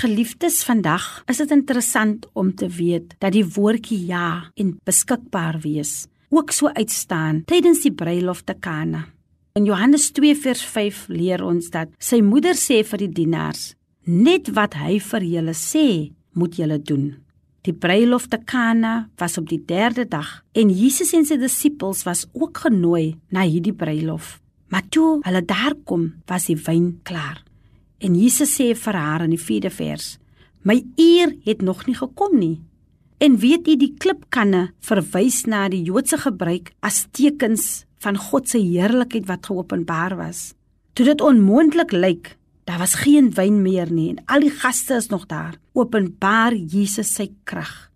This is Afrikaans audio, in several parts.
Geliefdes, vandag is dit interessant om te weet dat die woordjie ja en beskikbaar wees ook so uitstaan tydens die bruilof te Kana. In Johannes 2 vers 5 leer ons dat sy moeder sê vir die dienaars: "Net wat hy vir julle sê, moet julle doen." Die bruilof te Kana was op die 3de dag en Jesus en sy disippels was ook genooi na hierdie bruilof. Maar toe hulle daar kom, was die wyn klaar. En Jesus sê vir haar in die 4de vers: "My uur het nog nie gekom nie." En weet jy die klipkanne verwys na die Joodse gebruik as tekens van God se heerlikheid wat geopenbaar was. Toe dit onmoontlik lyk, daar was geen wyn meer nie en al die gaste is nog daar, openbaar Jesus sy krag.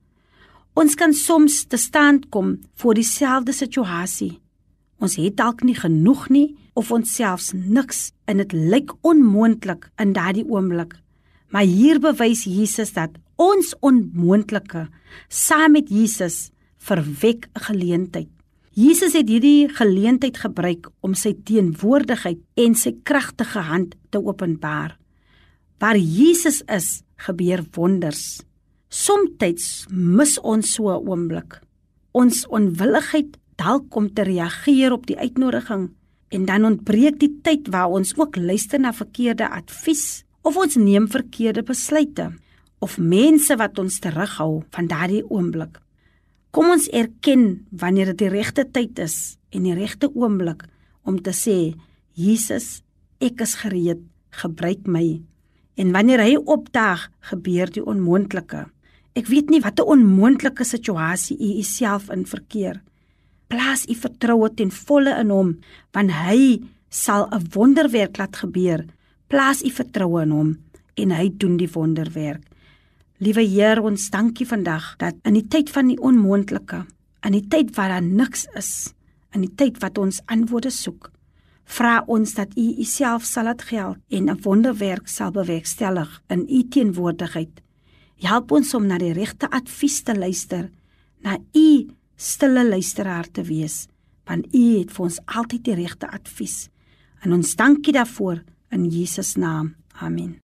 Ons kan soms te staan kom voor dieselfde situasie. Ons het dalk nie genoeg nie of ons selfs niks en dit lyk onmoontlik in daardie oomblik. Maar hier bewys Jesus dat ons onmoontlike saam met Jesus verwek 'n geleentheid. Jesus het hierdie geleentheid gebruik om sy teenwoordigheid en sy kragtige hand te openbaar. Waar Jesus is, gebeur wonders. Somstyds mis ons so 'n oomblik. Ons onwilligheid dalk om te reageer op die uitnodiging en dan ontbreek die tyd waar ons ook luister na verkeerde advies of ons neem verkeerde besluite of mense wat ons terughou van daardie oomblik. Kom ons erken wanneer dit die regte tyd is en die regte oomblik om te sê Jesus, ek is gereed, gebruik my. En wanneer hy opdaag, gebeur die onmoontlike. Ek weet nie watter onmoontlike situasie u self in verkeer. Plaas u vertroue ten volle in hom, want hy sal 'n wonderwerk laat gebeur. Plaas u vertroue in hom en hy doen die wonderwerk. Liewe Heer, ons dankie vandag dat in die tyd van die onmoontlike, in die tyd waar daar niks is, in die tyd wat ons antwoorde soek, vra ons dat U Uself sal laat geld en 'n wonderwerk sal bewerkstellig in U teenwoordigheid. Help ons om na die regte advies te luister, na U stille luisteraar te wees, want U het vir ons altyd die regte advies. En ons dankie daarvoor in Jesus naam. Amen.